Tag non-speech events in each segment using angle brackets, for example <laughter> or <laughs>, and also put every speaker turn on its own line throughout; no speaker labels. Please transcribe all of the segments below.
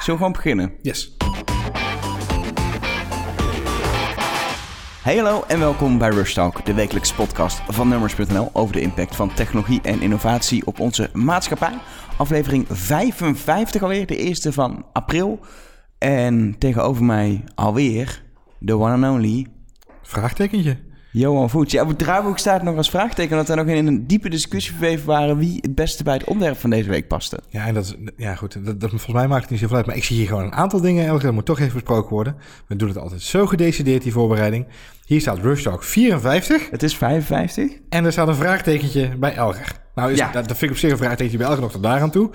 Zullen we gewoon beginnen?
Yes.
Hey hallo en welkom bij Rush Talk, de wekelijkse podcast van Numbers.nl over de impact van technologie en innovatie op onze maatschappij. Aflevering 55 alweer, de eerste van april. En tegenover mij alweer de one and only
Vraagtekentje.
Johan Voets. Ja, op het draaiboek staat nog als vraagteken dat we nog in een diepe discussie verweven waren wie het beste bij het onderwerp van deze week paste.
Ja, en dat is, ja goed, dat, dat, volgens mij maakt het niet zoveel uit. Maar ik zie hier gewoon een aantal dingen, Elke, dat moet toch even besproken worden. We doen het altijd zo gedecideerd, die voorbereiding. Hier staat Rush Talk 54
Het is 55.
en er staat een vraagtekentje bij Elger. Nou, is,
Ja.
dat, dat vind ik op zich een vraagtekentje bij Elger nog tot daar aan toe.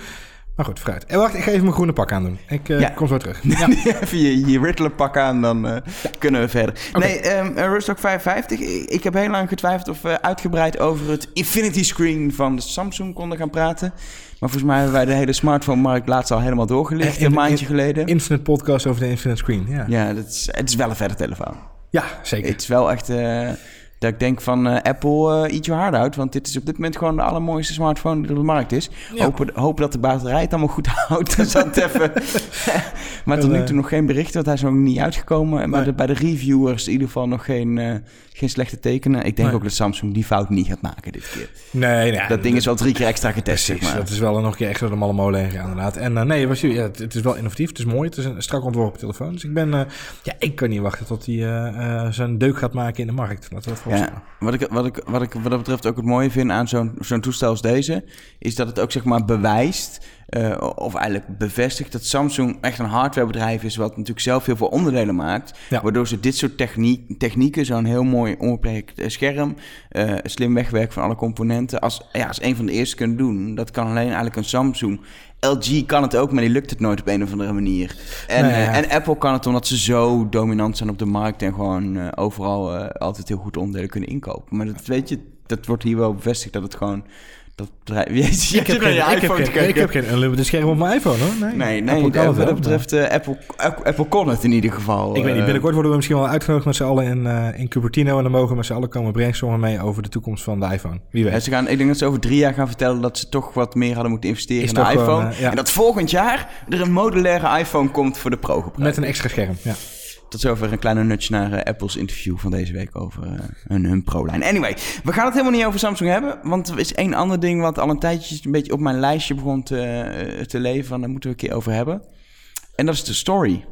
Maar goed, vooruit. En wacht, ik ga even mijn groene pak aandoen. Ik eh,
Ja.
kom zo terug. <laughs> Ja. <laughs>
Even je, je Riddler pak aan, dan eh, kunnen we verder. Nee, um, Rustok 55. Ik, heb heel lang getwijfeld of we uitgebreid over het Infinity Screen van de Samsung konden gaan praten. Maar volgens mij hebben wij de hele smartphone-markt laatst al helemaal doorgelicht,
Eh, in-
een maandje
in-
geleden.
Infinite podcast over de Infinite Screen. Ja, ja.
ja, dat is, het is wel een verre telefoon.
zeker.
Het is wel echt eh, dat ik denk van eh, Apple, eh eat your heart out. Want dit is op dit moment gewoon de allermooiste smartphone die er op de markt is.
Ja.
Hopen, hopen dat de batterij het allemaal goed <laughs> houdt. Dat altijd even... <laughs> maar tot nu toe nog geen berichten, want hij is nog niet uitgekomen. Maar
Nee.
de, bij de reviewers in ieder geval nog geen, eh, geen slechte tekenen. Ik denk
Nee.
ook dat Samsung die fout niet gaat maken dit keer.
Nee, nee.
dat ding is wel drie keer extra getest,
Precies,
zeg maar.
dat is wel nog een keer extra de malle molen heen gegaan, inderdaad. En eh, nee, was, ja, het, het is wel innovatief, het is mooi, het is een strak ontworpen telefoon. Dus ik ben, eh, ja, ik kan niet wachten tot hij zijn deuk gaat maken in de markt. Laten we dat voorstellen.
Ja, wat ik, wat, ik, wat ik wat dat betreft ook het mooie vind aan zo'n zo'n toestel als deze, is dat het ook zeg maar bewijst, eh, of eigenlijk bevestigt, dat Samsung echt een hardwarebedrijf is, wat natuurlijk zelf heel veel onderdelen maakt.
Ja.
Waardoor ze dit soort techniek, technieken, zo'n heel mooi onbeperkt eh, scherm, eh, slim wegwerken van alle componenten, als, ja, als een van de eerste kunnen doen. Dat kan alleen eigenlijk een Samsung. LG kan het ook, maar die lukt het nooit op een of andere manier. En,
Nee,
en Apple kan het omdat ze zo dominant zijn op de markt en gewoon overal altijd heel goed onderdelen kunnen inkopen. Maar dat weet je, dat wordt hier wel bevestigd dat het gewoon dat bedrijf. <laughs>
Ik heb, geen,
je
ik, heb geen, ik
kijken.
heb geen unlimited scherm op mijn iPhone, hoor. Nee,
Nee, nee,
Apple
wat dat betreft, eh, Apple, Apple kon het in ieder geval.
Ik weet niet,
eh,
binnenkort worden we misschien wel uitgenodigd met z'n allen in, eh, in Cupertino. En dan mogen we met z'n allen komen brainstormen mee over de toekomst van de iPhone. Wie
Ja,
weet.
ze gaan, ik denk dat ze over drie jaar gaan vertellen dat ze toch wat meer hadden moeten investeren
Is
in de iPhone.
gewoon, ja.
En dat volgend jaar er een modulaire iPhone komt voor de pro
Met een extra scherm, ja.
Tot zover een kleine nudge naar eh, Apple's interview van deze week over eh, hun, hun Pro-lijn. Anyway, we gaan het helemaal niet over Samsung hebben. Want er is één ander ding wat al een tijdje een beetje op mijn lijstje begon te, eh, te leven. Van, daar moeten we een keer over hebben. En dat is de story.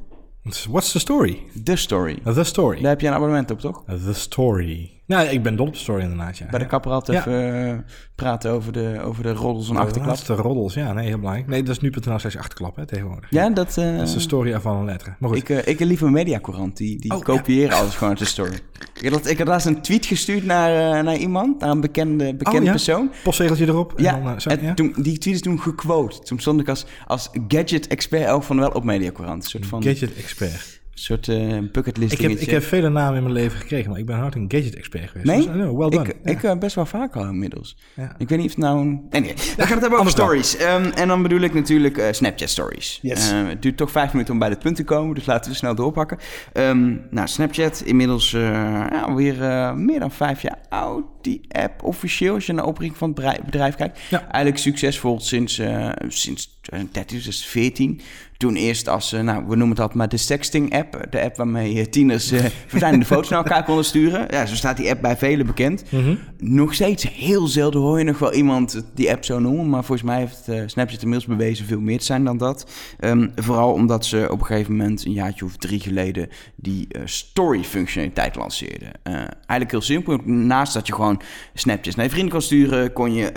What's the story?
De story.
The story.
Daar heb je een abonnement op, toch?
The story. Nou, ik ben dol op de story inderdaad, ja.
Bij de kapper altijd even eh, praten over de, over de roddels en
De
achterklap.
laatste roddels, ja, nee, heel belangrijk. Nee, dat is nu.nl slash achterklap, hè, tegenwoordig.
Ja, dat... eh,
Dat is de story van een letter. Maar goed.
Ik, eh, ik liever Mediacourant, die, die
Oh,
kopiëren alles gewoon uit de story. Ik had, ik had laatst een tweet gestuurd naar, naar iemand, naar een bekende, bekende
Oh, ja?
persoon.
Postzegeltje erop. En
Ja,
dan, zo,
en
ja?
Toen, die tweet is toen gequote. Toen stond ik als, als gadget-expert elk van wel op Mediacourant. Een soort van
Gadget expert.
Soort eh bucketlist
Ik heb, ik heb vele namen in mijn leven gekregen, maar ik ben hard een gadget expert geweest.
Nee?
Dus, no, well done.
Ik,
Ja.
ik eh, best wel vaak al inmiddels.
Ja.
Ik weet niet of het nou... een- Anyway, we gaan het hebben over
dan.
stories. Ehm, en dan bedoel ik natuurlijk eh, Snapchat stories.
Yes.
Het duurt toch vijf minuten om bij dit punt te komen, dus laten we snel doorpakken. Ehm, nou, Snapchat, inmiddels ja, weer eh, meer dan vijf jaar oud. Die app officieel, als je naar de oprichting van het bedrijf, kijkt. Eigenlijk succesvol sinds, sinds 2013, dus 14. Toen eerst als, eh, nou, we noemen het altijd maar de sexting-app. De app waarmee eh, tieners <laughs> verfijnde foto's naar elkaar konden sturen. Ja, zo staat die app bij velen bekend.
Mhm.
Nog steeds heel zelden hoor je nog wel iemand die app zo noemen. Maar volgens mij heeft Snapchat inmiddels bewezen veel meer te zijn dan dat. Ehm, vooral omdat ze op een gegeven moment, een jaartje of drie geleden, die story-functionaliteit lanceerden. Eigenlijk heel simpel. Naast dat je gewoon Snapchat naar je vrienden kon sturen, kon je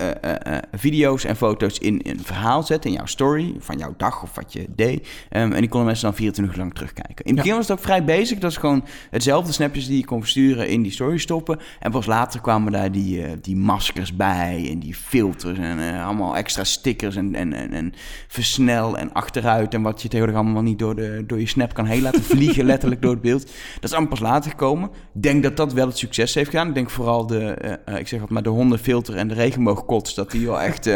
video's en foto's in een verhaal zetten, in jouw story, van jouw dag of wat je deed. Ehm, en die konden mensen dan 24 uur lang terugkijken. In het begin was het ook vrij basic. Dat is gewoon hetzelfde snapjes die je kon versturen in die story stoppen. En pas later kwamen daar die, eh, die maskers bij en die filters en eh, allemaal extra stickers en, en, en, en versnel en achteruit. En wat je tegenwoordig allemaal niet door, de, door je snap kan heen laten <laughs> vliegen, letterlijk door het beeld. Dat is allemaal pas later gekomen. Ik denk dat dat wel het succes heeft gedaan. Ik denk vooral de, eh, ik zeg het maar, de hondenfilter en de regenboogkots, dat die wel echt <laughs>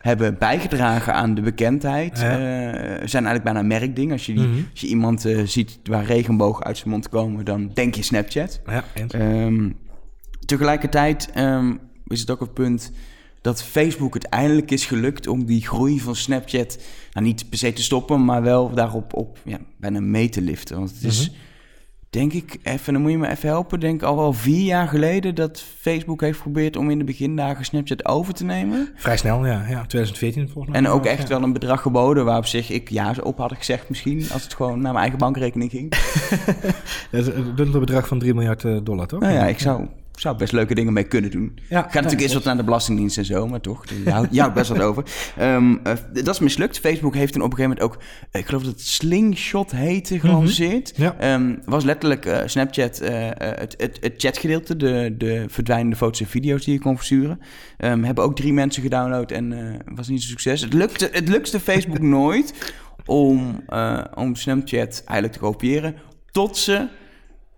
hebben bijgedragen aan de bekendheid.
Ja.
Eh, zijn eigenlijk bijna een merkding. Als je, die,
Mhm.
als je iemand eh, ziet waar regenbogen uit zijn mond komen, dan denk je Snapchat.
Ja.
Ehm, tegelijkertijd ehm, is het ook het punt dat Facebook het eindelijk is gelukt om die groei van Snapchat... Nou, niet per se te stoppen, maar wel daarop op, ja, bijna mee te liften. Want het is...
Mhm
denk ik, even, dan moet je me even helpen, denk al wel vier jaar geleden dat Facebook heeft geprobeerd om in de begindagen Snapchat over te nemen.
Vrij snel, ja. ja 2014 volgens mij.
En ook echt wel een bedrag geboden waar op zich ik ja op had gezegd misschien, als het gewoon naar mijn eigen bankrekening ging. <laughs>
dat is een bedrag van 3 miljard eh, dollar, toch?
Nou ja, ik zou zou best leuke dingen mee kunnen doen. Ja, Gaat natuurlijk eerst wat naar de Belastingdienst en zo, maar toch, je houdt, je best wat over. Um, dat is mislukt. Facebook heeft toen op een gegeven moment ook, eh, ik geloof dat het Slingshot heette, gelanceerd. Mm -hmm. was letterlijk uh, Snapchat, uh, het, het, het, chatgedeelte, de, de verdwijnende foto's en video's die je kon versturen. Um, hebben ook drie mensen gedownload en was niet een succes. Het lukte, het lukte Facebook <laughs> nooit om, om Snapchat eigenlijk te kopiëren, tot ze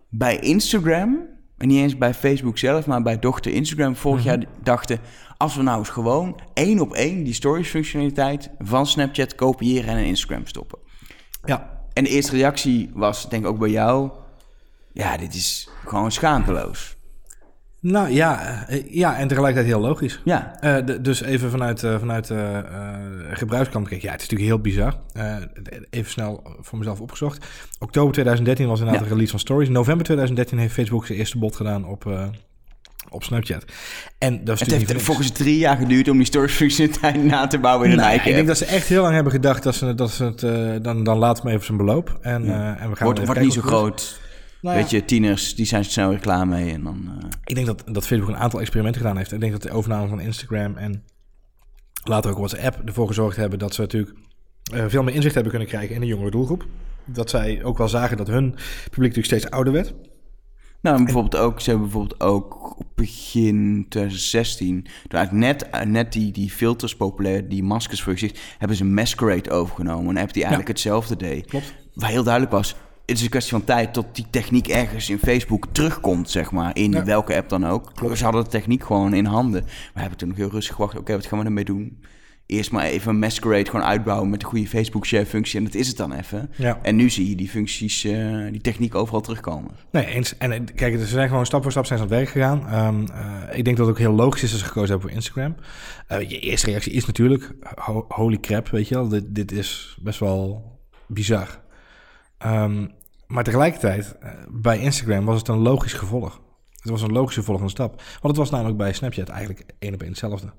bij Instagram en niet eens bij Facebook zelf, maar bij dochter Instagram vorig mhm. jaar dachten... als we nou eens gewoon één op één die stories functionaliteit van Snapchat kopiëren en in Instagram stoppen. Ja. En de eerste reactie was, denk ik ook bij jou... ja, dit is gewoon schaamteloos.
Nou ja, eh, ja, en tegelijkertijd heel logisch.
Ja.
Uh, dus even vanuit, uh, vanuit uh, gebruikskant kijken. Ja, het is natuurlijk heel bizar. even snel voor mezelf opgezocht. Oktober 2013 was inderdaad ja. de release van Stories. November 2013 heeft Facebook zijn eerste bod gedaan op, op Snapchat.
En dat het heeft volgens drie jaar geduurd om die stories <laughs> functionaliteit na te bouwen in een eigen
Ik denk dat ze echt heel lang hebben gedacht dat ze, dat ze het... dan, dan laten we even zijn beloop. En,
ja. en we gaan wordt, wordt niet zo groot nou Weet je, tieners, die zijn snel weer klaar mee. En dan, uh...
Ik denk dat, dat Facebook een aantal experimenten gedaan heeft. Ik denk dat de overname van Instagram en later ook WhatsApp ervoor gezorgd hebben dat ze natuurlijk uh, veel meer inzicht hebben kunnen krijgen in de jongere doelgroep. Dat zij ook wel zagen dat hun publiek natuurlijk steeds ouder werd.
Nou, bijvoorbeeld ook, ze hebben bijvoorbeeld ook begin 2016, toen eigenlijk net, eh, net die, die filters populair, die maskers voor je gezicht, hebben ze Masquerade overgenomen. Een app die eigenlijk hetzelfde deed. Klopt. Waar heel duidelijk was, het is een kwestie van tijd tot die techniek ergens in Facebook terugkomt, zeg maar. In welke app dan ook. Klopt. Ze hadden de techniek gewoon in handen. We hebben toen nog heel rustig gewacht. Oké, wat gaan we ermee doen? Eerst maar even Masquerade gewoon uitbouwen met de goede Facebook share functie. En dat is het dan even. Ja. En nu zie je die functies, uh, die techniek overal terugkomen.
Nee, eens. En eh, kijk, ze zijn gewoon stap voor stap zijn ze aan het werk gegaan. Um, uh, ik denk dat het ook heel logisch is dat ze gekozen hebben voor Instagram. Uh, je eerste reactie is natuurlijk, holy crap, weet je wel. Dit, dit is best wel bizar. Um, maar tegelijkertijd, uh, bij Instagram was het een logisch gevolg. Het was een logische volgende stap. Want het was namelijk bij Snapchat eigenlijk één op één hetzelfde.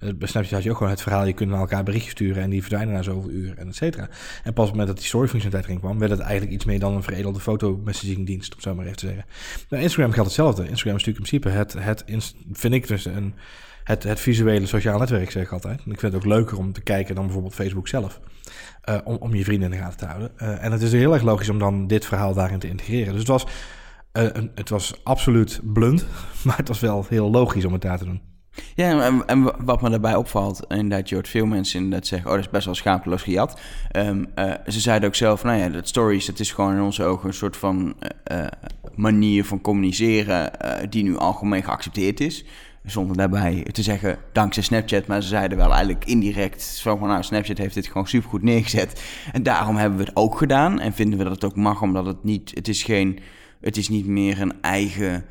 Uh, bij Snapchat had je ook gewoon het verhaal, je kunt naar elkaar berichtjes sturen en die verdwijnen na zoveel uur en et cetera. En pas op het moment dat die story functionaliteit erin kwam, werd het eigenlijk iets meer dan een veredelde fotomessagingdienst, om zo maar even te zeggen. Bij Instagram geldt hetzelfde. Instagram is natuurlijk in principe het, het vind ik dus een, het, het visuele sociaal netwerk, zeg ik altijd. Ik vind het ook leuker om te kijken dan bijvoorbeeld Facebook zelf. Uh, om, om je vrienden in de gaten te houden. Uh, en het is heel erg logisch om dan dit verhaal daarin te integreren. Dus het was, uh, een, het was absoluut blunt, <laughs> maar het was wel heel logisch om het daar te doen.
Ja, en, en wat me daarbij opvalt, inderdaad, je hoort veel mensen inderdaad zeggen, oh, dat is best wel schaamteloos gejat. Um, ze zeiden ook zelf, nou ja, dat stories, dat is gewoon in onze ogen een soort van manier van communiceren die nu algemeen geaccepteerd is. Zonder daarbij te zeggen dankzij Snapchat. Maar ze zeiden wel eigenlijk indirect van nou, Snapchat heeft dit gewoon supergoed neergezet. En daarom hebben we het ook gedaan. En vinden we dat het ook mag, omdat het niet, het is geen, het is niet meer een eigen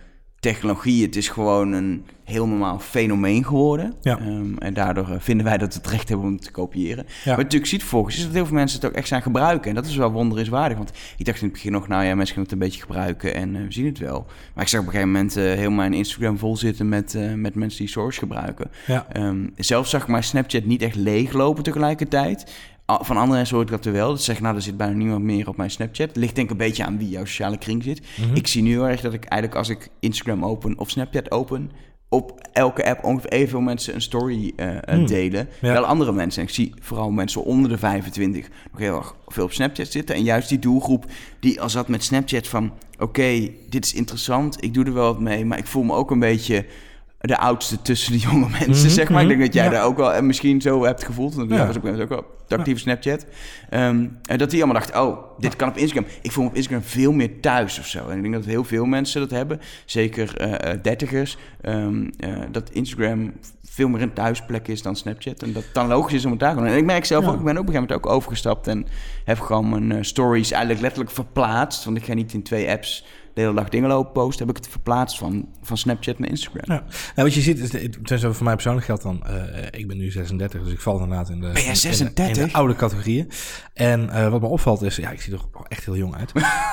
technologie. Het is gewoon een heel normaal fenomeen geworden. Ja. Ehm, en daardoor eh, vinden wij dat we het recht hebben om te kopiëren. Ja. Wat natuurlijk ziet volgens is dat heel veel mensen het ook echt zijn gebruiken. En dat is wel wonderiswaardig. Want ik dacht in het begin nog, nou ja, mensen gaan het een beetje gebruiken en uh, we zien het wel. Maar ik zag op een gegeven moment uh, heel mijn Instagram vol zitten met, met mensen die Source gebruiken. Ja. Um, zelf zag ik mijn Snapchat niet echt leeglopen tegelijkertijd. Van anderen hoor ik dat er wel. Dat zeg nou, er zit bijna niemand meer op mijn Snapchat. Ligt denk ik een beetje aan wie jouw sociale kring zit. Mhm. Ik zie nu heel erg dat ik eigenlijk als ik Instagram open of Snapchat open... op elke app ongeveer evenveel mensen een story uh, delen. Wel andere mensen. En ik zie vooral mensen onder de 25 nog heel erg veel op Snapchat zitten. En juist die doelgroep die al zat met Snapchat van... oké, dit is interessant, ik doe er wel wat mee... maar ik voel me ook een beetje de oudste tussen de jonge <laughs> mensen, mhm, zeg maar. Ik denk mhm, dat jij daar ook wel en misschien zo hebt gevoeld. Want ja. was ook, ook wel actieve Snapchat. Um, en dat die allemaal dachten, oh, dit kan op Instagram. Ik voel me op Instagram veel meer thuis of zo. En ik denk dat heel veel mensen dat hebben. Zeker uh, dertigers. Um, uh, dat Instagram veel meer een thuisplek is dan Snapchat. En dat dan logisch is om het daar te doen. En ik merk zelf ook, ik ben op een gegeven moment ook overgestapt... en heb gewoon mijn uh, stories eigenlijk letterlijk verplaatst. Want ik ga niet in twee apps de hele dag dingen lopen posten, heb ik het verplaatst van, van Snapchat naar Instagram.
Ja. Nou, wat je ziet, is, tenzij voor mij persoonlijk geldt dan, uh, ik ben nu 36, dus ik val inderdaad in de,
ben jij 36?
In, de, oude categorieën. En uh, wat me opvalt is, ja, ik zie er echt heel jong uit.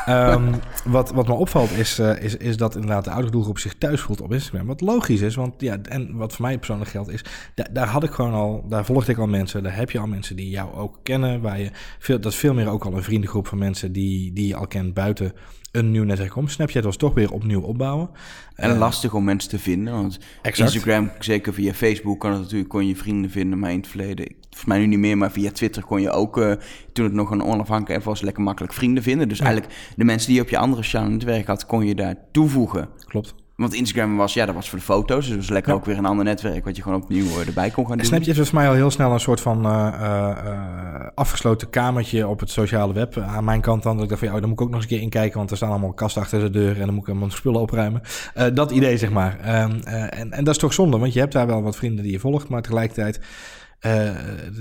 um, <laughs> wat, wat me opvalt is, uh, is, is dat inderdaad de oude doelgroep zich thuis voelt op Instagram. Wat logisch is, want ja, en wat voor mij persoonlijk geldt is, da daar had ik gewoon al, daar volgde ik al mensen, daar heb je al mensen die jou ook kennen, waar je veel, dat is veel meer ook al een vriendengroep van mensen die, die je al kent buiten een nieuw netwerk om. Snapchat was toch weer opnieuw opbouwen.
En uh, lastig om mensen te vinden. Want exact. Instagram, zeker via Facebook, kan het natuurlijk, kon je vrienden vinden. Maar in het verleden, volgens mij nu niet meer, maar via Twitter kon je ook, uh, toen het nog een onafhankelijk app was, lekker makkelijk vrienden vinden. Dus ja. eigenlijk de mensen die je op je andere sociale netwerk had, kon je daar toevoegen.
Klopt.
Want Instagram was, ja, dat was voor de foto's. Dus was lekker ja. ook weer een ander netwerk wat je gewoon opnieuw erbij kon gaan doen.
Snapchat was mij al heel snel een soort van uh, uh, afgesloten kamertje op het sociale web. Aan mijn kant dan, dat ik dacht van, ja, dan moet ik ook nog eens een keer inkijken, want er staan allemaal kasten achter de deur en dan moet ik mijn spullen opruimen. Uh, dat idee, zeg maar. Um, en, en dat is toch zonde, want je hebt daar wel wat vrienden die je volgt, maar tegelijkertijd... Uh,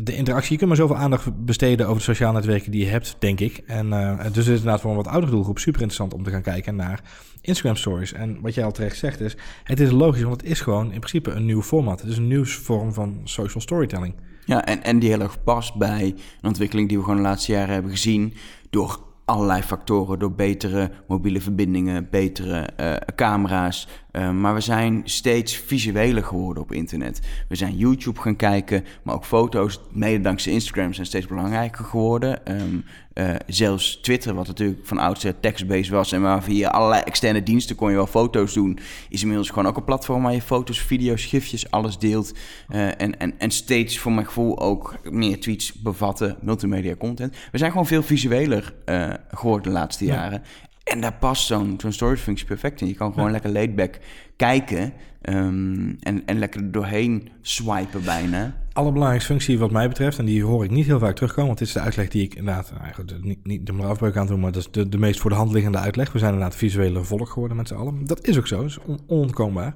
de interactie, je kunt maar zoveel aandacht besteden over de sociale netwerken die je hebt, denk ik. En uh, dus is het inderdaad voor een wat oudere doelgroep super interessant om te gaan kijken naar Instagram stories. En wat jij al terecht zegt is, het is logisch, want het is gewoon in principe een nieuw format. Het is een nieuwsvorm van social storytelling.
Ja, en, en die heel erg past bij een ontwikkeling die we gewoon de laatste jaren hebben gezien door allerlei factoren, door betere mobiele verbindingen, betere uh, camera's. Uh, maar we zijn steeds visueler geworden op internet. We zijn YouTube gaan kijken, maar ook foto's, mede dankzij Instagram, zijn steeds belangrijker geworden. Um, uh, zelfs Twitter, wat natuurlijk van oudsher text-based was en waar via allerlei externe diensten kon je wel foto's doen, is inmiddels gewoon ook een platform waar je foto's, video's, gifjes, alles deelt. Uh, en, en, en steeds voor mijn gevoel ook meer tweets bevatten, multimedia content. We zijn gewoon veel visueler uh, geworden de laatste ja. jaren. En daar past zo'n zo'n storage functie perfect in. Je kan gewoon ja. lekker laidback kijken um, en, en lekker er doorheen swipen bijna.
Allerbelangrijkste functie wat mij betreft, en die hoor ik niet heel vaak terugkomen, want dit is de uitleg die ik inderdaad, eigenlijk niet, niet er afbreuk aan te doen, maar dat is de, de meest voor de hand liggende uitleg. We zijn inderdaad visuele volk geworden met z'n allen. Dat is ook zo, dat is on, onontkoombaar.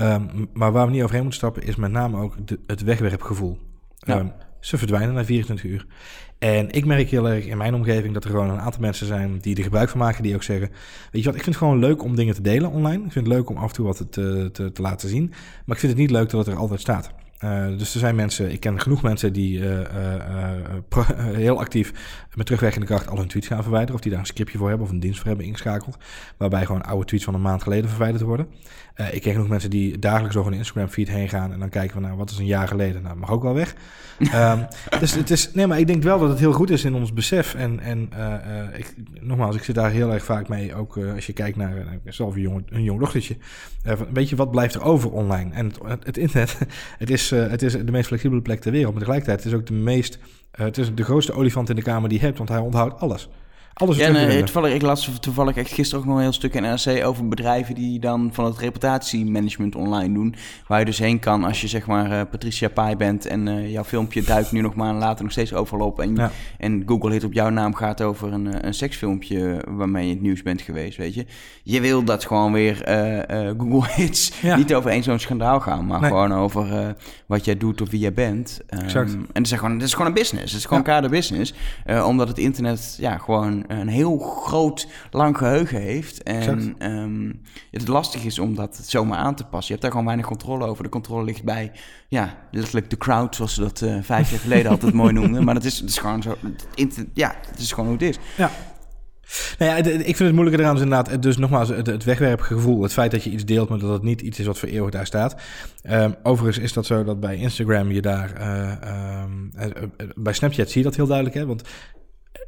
Um, maar waar we niet overheen moeten stappen, is met name ook de, het wegwerpgevoel. Ja. Um, ze verdwijnen na 24 uur. En ik merk heel erg in mijn omgeving dat er gewoon een aantal mensen zijn die er gebruik van maken, die ook zeggen: Weet je wat, ik vind het gewoon leuk om dingen te delen online. Ik vind het leuk om af en toe wat te, te, te laten zien. Maar ik vind het niet leuk dat het er altijd staat. Uh, dus er zijn mensen, ik ken genoeg mensen die uh, uh, pro, <laughs> heel actief met terugwerkende kracht al hun tweets gaan verwijderen. Of die daar een scriptje voor hebben of een dienst voor hebben ingeschakeld. Waarbij gewoon oude tweets van een maand geleden verwijderd worden. ik ken genoeg mensen die dagelijks over een Instagram feed heen gaan. En dan kijken van nou, wat is een jaar geleden? Nou, mag ook wel weg. um, <laughs> dus het is, nee, maar ik denk wel dat het heel goed is in ons besef. En, en ik, nogmaals, ik zit daar heel erg vaak mee. Ook als je kijkt naar zelf een jong, een jong dochtertje. weet je, wat blijft er over online? En het, het internet, <laughs> het is uh, het is de meest flexibele plek ter wereld. Maar tegelijkertijd is ook de meest. Uh, het is de grootste olifant in de kamer die je hebt, want hij onthoudt alles. Alles
ja, nee, toevallig, ik las toevallig echt gisteren ook nog een heel stuk in NRC over bedrijven die dan van het reputatiemanagement online doen. Waar je dus heen kan als je zeg maar uh, Patricia Pai bent en uh, jouw filmpje duikt nu nog maar later nog steeds overal op. En, ja. en Google Hit op jouw naam gaat over een, een seksfilmpje waarmee je in het nieuws bent geweest, weet je. Je wil dat gewoon weer uh, Google <laughs> Hits ja. niet over één zo'n schandaal gaan, maar nee. gewoon over wat jij doet of wie jij bent. Um, exact. En het is, gewoon, het is gewoon een business. Het is gewoon ja. kader business. omdat het internet ja, gewoon een heel groot, lang geheugen heeft. En um, het lastig is om dat zomaar aan te passen. Je hebt daar gewoon weinig controle over. De controle ligt bij, ja, letterlijk de crowd, zoals ze dat uh, vijf jaar geleden altijd mooi noemden. Maar dat is, het is gewoon zo, ja, het is gewoon hoe het is.
Ja. Nou ja, ik vind het moeilijker eraan is inderdaad, dus nogmaals, het, het wegwerpgevoel. Het feit dat je iets deelt, maar dat het niet iets is wat voor eeuwig daar staat. Um, overigens is dat zo dat bij Instagram je daar, uh, um, uh, bij Snapchat zie je dat heel duidelijk, hè? Want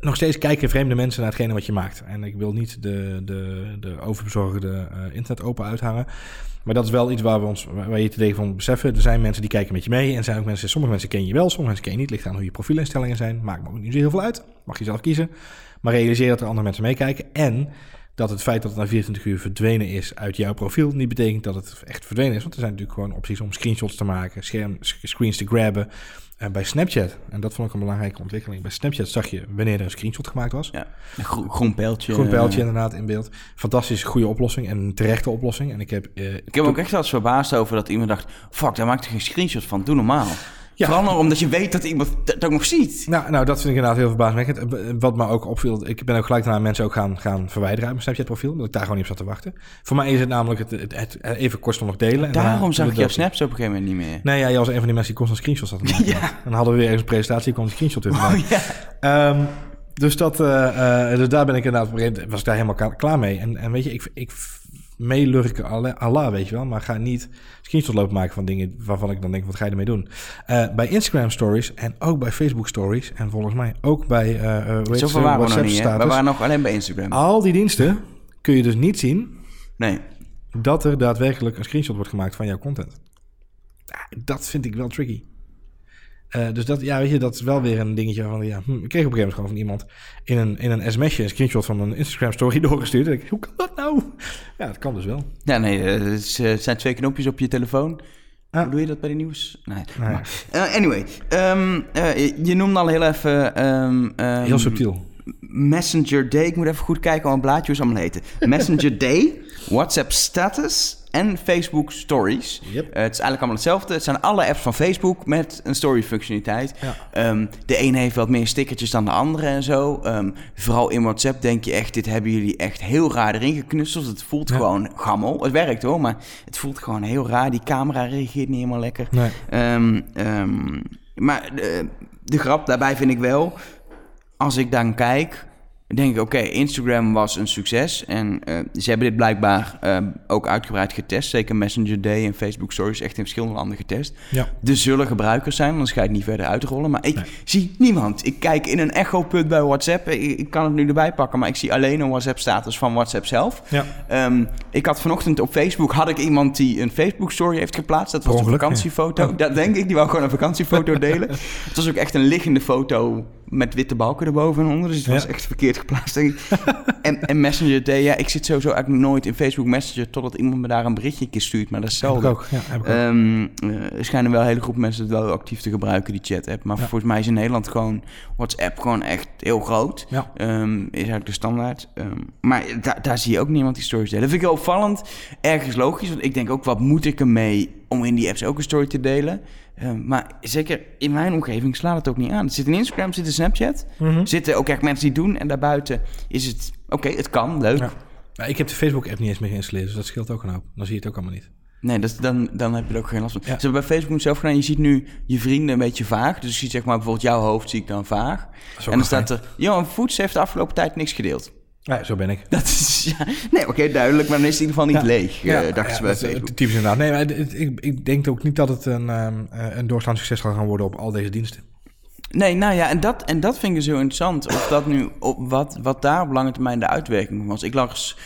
nog steeds kijken vreemde mensen naar hetgene wat je maakt. En ik wil niet de, de, de overbezorgde uh, internet open uithangen. Maar dat is wel iets waar we ons waar je te tegen van beseffen. Er zijn mensen die kijken met je mee. En zijn ook mensen, sommige mensen ken je wel, sommige mensen ken je niet. Ligt aan hoe je profielinstellingen zijn. Maakt me ook niet zo heel veel uit. Mag je zelf kiezen. Maar realiseer dat er andere mensen meekijken. En dat het feit dat het na 24 uur verdwenen is uit jouw profiel niet betekent dat het echt verdwenen is. Want er zijn natuurlijk gewoon opties om screenshots te maken, scherm, screens te grabben. En bij Snapchat, en dat vond ik een belangrijke ontwikkeling, bij Snapchat zag je wanneer er een screenshot gemaakt was.
Ja, een groen, groen pijltje.
Groen pijltje inderdaad in beeld. Fantastische goede oplossing en een terechte oplossing. En ik heb,
uh, ik heb ook echt wel eens verbaasd over dat iemand dacht, fuck, daar maakt er geen screenshot van, doe normaal.
Ja.
Vooral omdat je weet dat iemand het ook nog ziet.
Nou, nou, dat vind ik inderdaad heel verbazingwekkend. Eh, Wat me ook opviel, ik ben ook gelijk daarna mensen ook gaan, gaan verwijderen uit mijn Snapchat-profiel, omdat ik daar gewoon niet op zat te wachten. Voor mij is het namelijk het, het, het even kortstondig delen. en
Daarom zag ik jouw
dood.
snaps op een gegeven moment niet meer.
Nee, ja, jij was een van die mensen die constant screenshots had maken. <laughs>
Ja.
En dan hadden we weer ergens een presentatie, kwam die screenshot weer.
Oh ja.
Ehm, dus, dat, eh, dus daar ben ik inderdaad, op een gegeven moment was ik daar helemaal klaar mee. En, en weet je, ik, ik meelurken Allah, weet je wel. Maar ga niet screenshots lopen maken van dingen waarvan ik dan denk, wat ga je ermee doen? Eh, bij Instagram stories en ook bij Facebook stories. En volgens mij ook bij uh,
Zoveel we nog
WhatsApp
niet? We waren nog alleen bij Instagram.
Al die diensten kun je dus niet zien
Nee.
dat er daadwerkelijk een screenshot wordt gemaakt van jouw content. Dat vind ik wel tricky. Eh, dus dat, ja, weet je, dat is wel weer een dingetje van, ja, hm, ik kreeg op een gegeven moment gewoon van iemand in een, in een sms'je een screenshot van een Instagram story <laughs> doorgestuurd. En ik, hoe kan dat nou? Ja, dat kan dus wel.
Ja, nee, eh, het is, eh, het zijn twee knopjes op je telefoon.
Ah.
Hoe doe je dat bij de nieuws? Nee.
Nee.
Maar, eh, anyway, ehm, eh, je- noemde al heel even... ehm, ehm,
Heel subtiel.
Messenger Day. Ik moet even goed kijken wat een blaadje hoe ze allemaal heten. Messenger Day, <laughs> WhatsApp Status en Facebook Stories.
Yep.
Eh, het is eigenlijk allemaal hetzelfde. Het zijn alle apps van Facebook met een story functionaliteit.
Ja.
Ehm, de ene heeft wat meer stickertjes dan de andere en zo. Ehm, vooral in WhatsApp denk je echt, dit hebben jullie echt heel raar erin geknutseld. Het voelt
Ja.
gewoon gammel. Het werkt hoor, maar het voelt gewoon heel raar. Die camera reageert niet helemaal lekker.
Nee.
Ehm, maar de, de grap daarbij vind ik wel, als ik dan kijk, denk ik, oké, Instagram was een succes. En eh, ze hebben dit blijkbaar eh, ook uitgebreid getest. Zeker Messenger Day en Facebook Stories echt in verschillende landen getest.
Ja.
Er zullen gebruikers zijn, anders ga je het niet verder uitrollen. Maar ik
Nee.
zie niemand. Ik kijk in een echo-put bij WhatsApp. Ik, ik kan het nu erbij pakken, maar ik zie alleen een WhatsApp-status van WhatsApp zelf.
Ja.
Ehm, ik had vanochtend op Facebook had ik iemand die een Facebook story heeft geplaatst. Dat was een vakantiefoto.
ja.
Dat denk ik. Die wou gewoon een vakantiefoto <laughs> delen. Het was ook echt een liggende foto met witte balken erboven en onder. Dus het was
Ja.
echt verkeerd geplaatst. Denk ik. <laughs> en, en Messenger Day, ja, ik zit sowieso eigenlijk nooit in Facebook Messenger totdat iemand me daar een berichtje een keer stuurt. Maar dat is
Heb ik
zelden.
ook. Ja, heb ik ook.
Ehm, eh, er schijnen wel een hele groep mensen het wel actief te gebruiken, die chat-app. Maar
Ja.
volgens mij is in Nederland gewoon WhatsApp gewoon echt heel groot.
Ja.
Ehm, is eigenlijk de standaard. Ehm, maar da- daar zie je ook niemand die stories delen. Dat vind ik heel opvallend. Ergens logisch, want ik denk ook, wat moet ik ermee om in die apps ook een story te delen? Ehm, maar zeker in mijn omgeving slaat het ook niet aan. Het zit in Instagram, zit in Snapchat. Er zitten ook echt mensen die doen. En daarbuiten is het, oké, het kan, leuk.
Ja. Nou, ik heb de Facebook-app niet eens meer geïnstalleerd, dus dat scheelt ook een hoop. Dan zie je het ook allemaal niet.
Nee, dat, dan, dan heb je er ook geen last van.
Ja.
Ze hebben bij Facebook zelf gedaan. Je ziet nu je vrienden een beetje vaag. Dus je ziet zeg maar bijvoorbeeld jouw hoofd zie ik dan vaag. En dan staat er... Johan Voets heeft de afgelopen tijd niks gedeeld.
Ja, zo ben ik.
Dat is... Ja, nee, oké, duidelijk. Maar dan is het in ieder geval niet
Ja.
leeg.
Ja,
eh, dachten
ja,
ze bij
dat is, eh. Typisch inderdaad. Nee, maar het- ik, ik denk ook niet dat het een, eh, een doorslaand succes zal gaan worden op al deze diensten.
Nee, nou ja, en dat, en dat vind ik zo interessant. Of dat nu... Op wat, wat daar op lange termijn de uitwerking was. Ik las...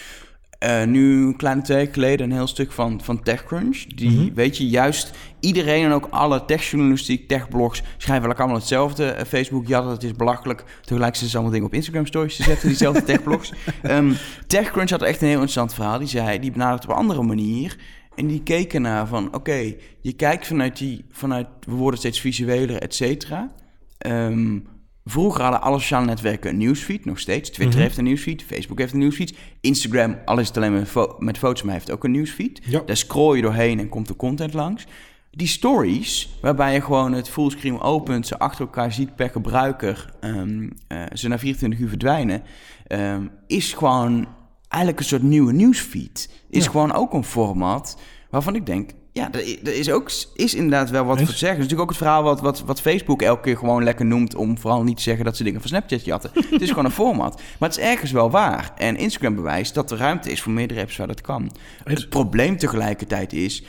eh, nu een kleine twee weken geleden een heel stuk van, van TechCrunch. Die,
Mhm.
weet je, juist iedereen en ook alle techjournalistiek, techblogs schrijven eigenlijk allemaal hetzelfde. Eh, Facebook, ja, dat is belachelijk. Tegelijk zitten ze allemaal dingen op Instagram stories te zetten, diezelfde <laughs> techblogs. Ehm TechCrunch had echt een heel interessant verhaal. Die zei, die benadert op een andere manier. En die keken naar van, oké, je kijkt vanuit die, vanuit, we worden steeds visueler, et cetera. Ehm, vroeger hadden alle sociale netwerken een nieuwsfeed, nog steeds. Twitter
Mhm.
heeft een nieuwsfeed, Facebook heeft een nieuwsfeed. Instagram, al is het alleen met, fo- met foto's, maar heeft ook een nieuwsfeed.
Ja.
Daar scroll je doorheen en komt de content langs. Die stories, waarbij je gewoon het fullscreen opent, ze achter elkaar ziet per gebruiker, ehm, eh, ze na 24 uur verdwijnen, ehm, is gewoon eigenlijk een soort nieuwe nieuwsfeed. Is
Ja.
gewoon ook een format waarvan ik denk, ja, er is, ook, is inderdaad wel wat voor te zeggen. Het is natuurlijk ook het verhaal wat, wat, wat Facebook elke keer gewoon lekker noemt... om vooral niet te zeggen dat ze dingen van Snapchat jatten. <laughs> het is gewoon een format. Maar het is ergens wel waar. En Instagram bewijst dat er ruimte is voor meerdere apps waar dat kan. Het probleem tegelijkertijd is...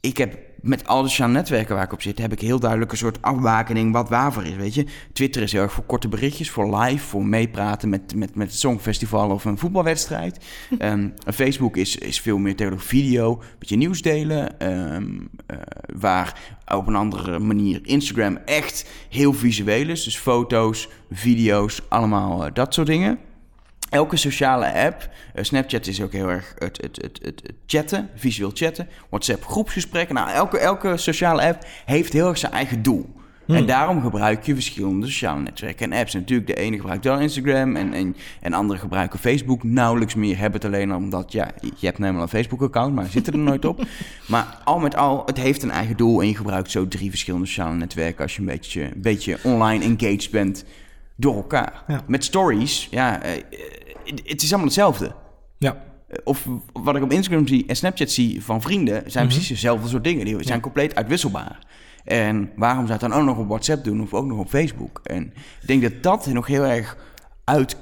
ik heb met al de sociale netwerken waar ik op zit... heb ik heel duidelijk een soort afbakening wat waarvoor is, weet je. Twitter is heel erg voor korte berichtjes, voor live... voor meepraten met, met, met het Songfestival of een voetbalwedstrijd. <laughs> Ehm, Facebook is, is veel meer tegenwoordig video, een beetje nieuws delen... ehm, eh, waar op een andere manier Instagram echt heel visueel is. Dus foto's, video's, allemaal eh, dat soort dingen. Elke sociale app, eh, Snapchat is ook heel erg het, het, het, het, chatten, visueel chatten. WhatsApp groepsgesprekken. Nou, elke, elke sociale app heeft heel erg zijn eigen doel. En daarom gebruik je verschillende sociale netwerken en apps. En natuurlijk, de ene gebruikt wel Instagram en, en, en andere gebruiken Facebook nauwelijks meer. Hebben het alleen omdat, ja, je hebt namelijk een Facebook-account, maar zitten er nooit op. <laughs> Maar al met al, het heeft een eigen doel en je gebruikt zo drie verschillende sociale netwerken als je een beetje, een beetje online engaged bent door elkaar.
Ja.
Met stories, ja, eh, het is allemaal hetzelfde.
Ja.
Of wat ik op Instagram zie en Snapchat zie van vrienden, zijn
Mhm.
precies dezelfde soort dingen. Die zijn compleet uitwisselbaar. En waarom zou het dan ook nog op WhatsApp doen of ook nog op Facebook? En ik denk dat dat nog heel erg uit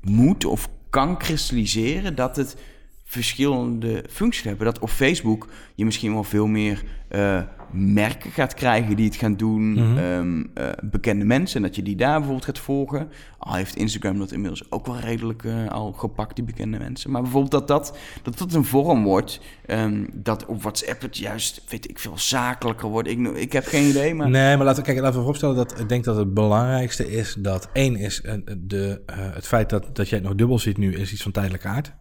moet of kan kristalliseren dat het verschillende functies hebben. Dat op Facebook je misschien wel veel meer eh, merken gaat krijgen die het gaan doen,
Mhm.
ehm, eh, bekende mensen, en dat je die daar bijvoorbeeld gaat volgen. Al heeft Instagram dat inmiddels ook wel redelijk eh, al gepakt, die bekende mensen. Maar bijvoorbeeld dat dat, dat, dat een vorm wordt, ehm, dat op WhatsApp het juist, weet ik veel, zakelijker wordt. Ik, ik heb geen idee, maar...
Nee, maar laten, we- kijk, laten we vooropstellen dat ik denk dat het belangrijkste is dat één is eh, de, het feit dat, dat jij het nog dubbel ziet nu is iets van tijdelijke aard.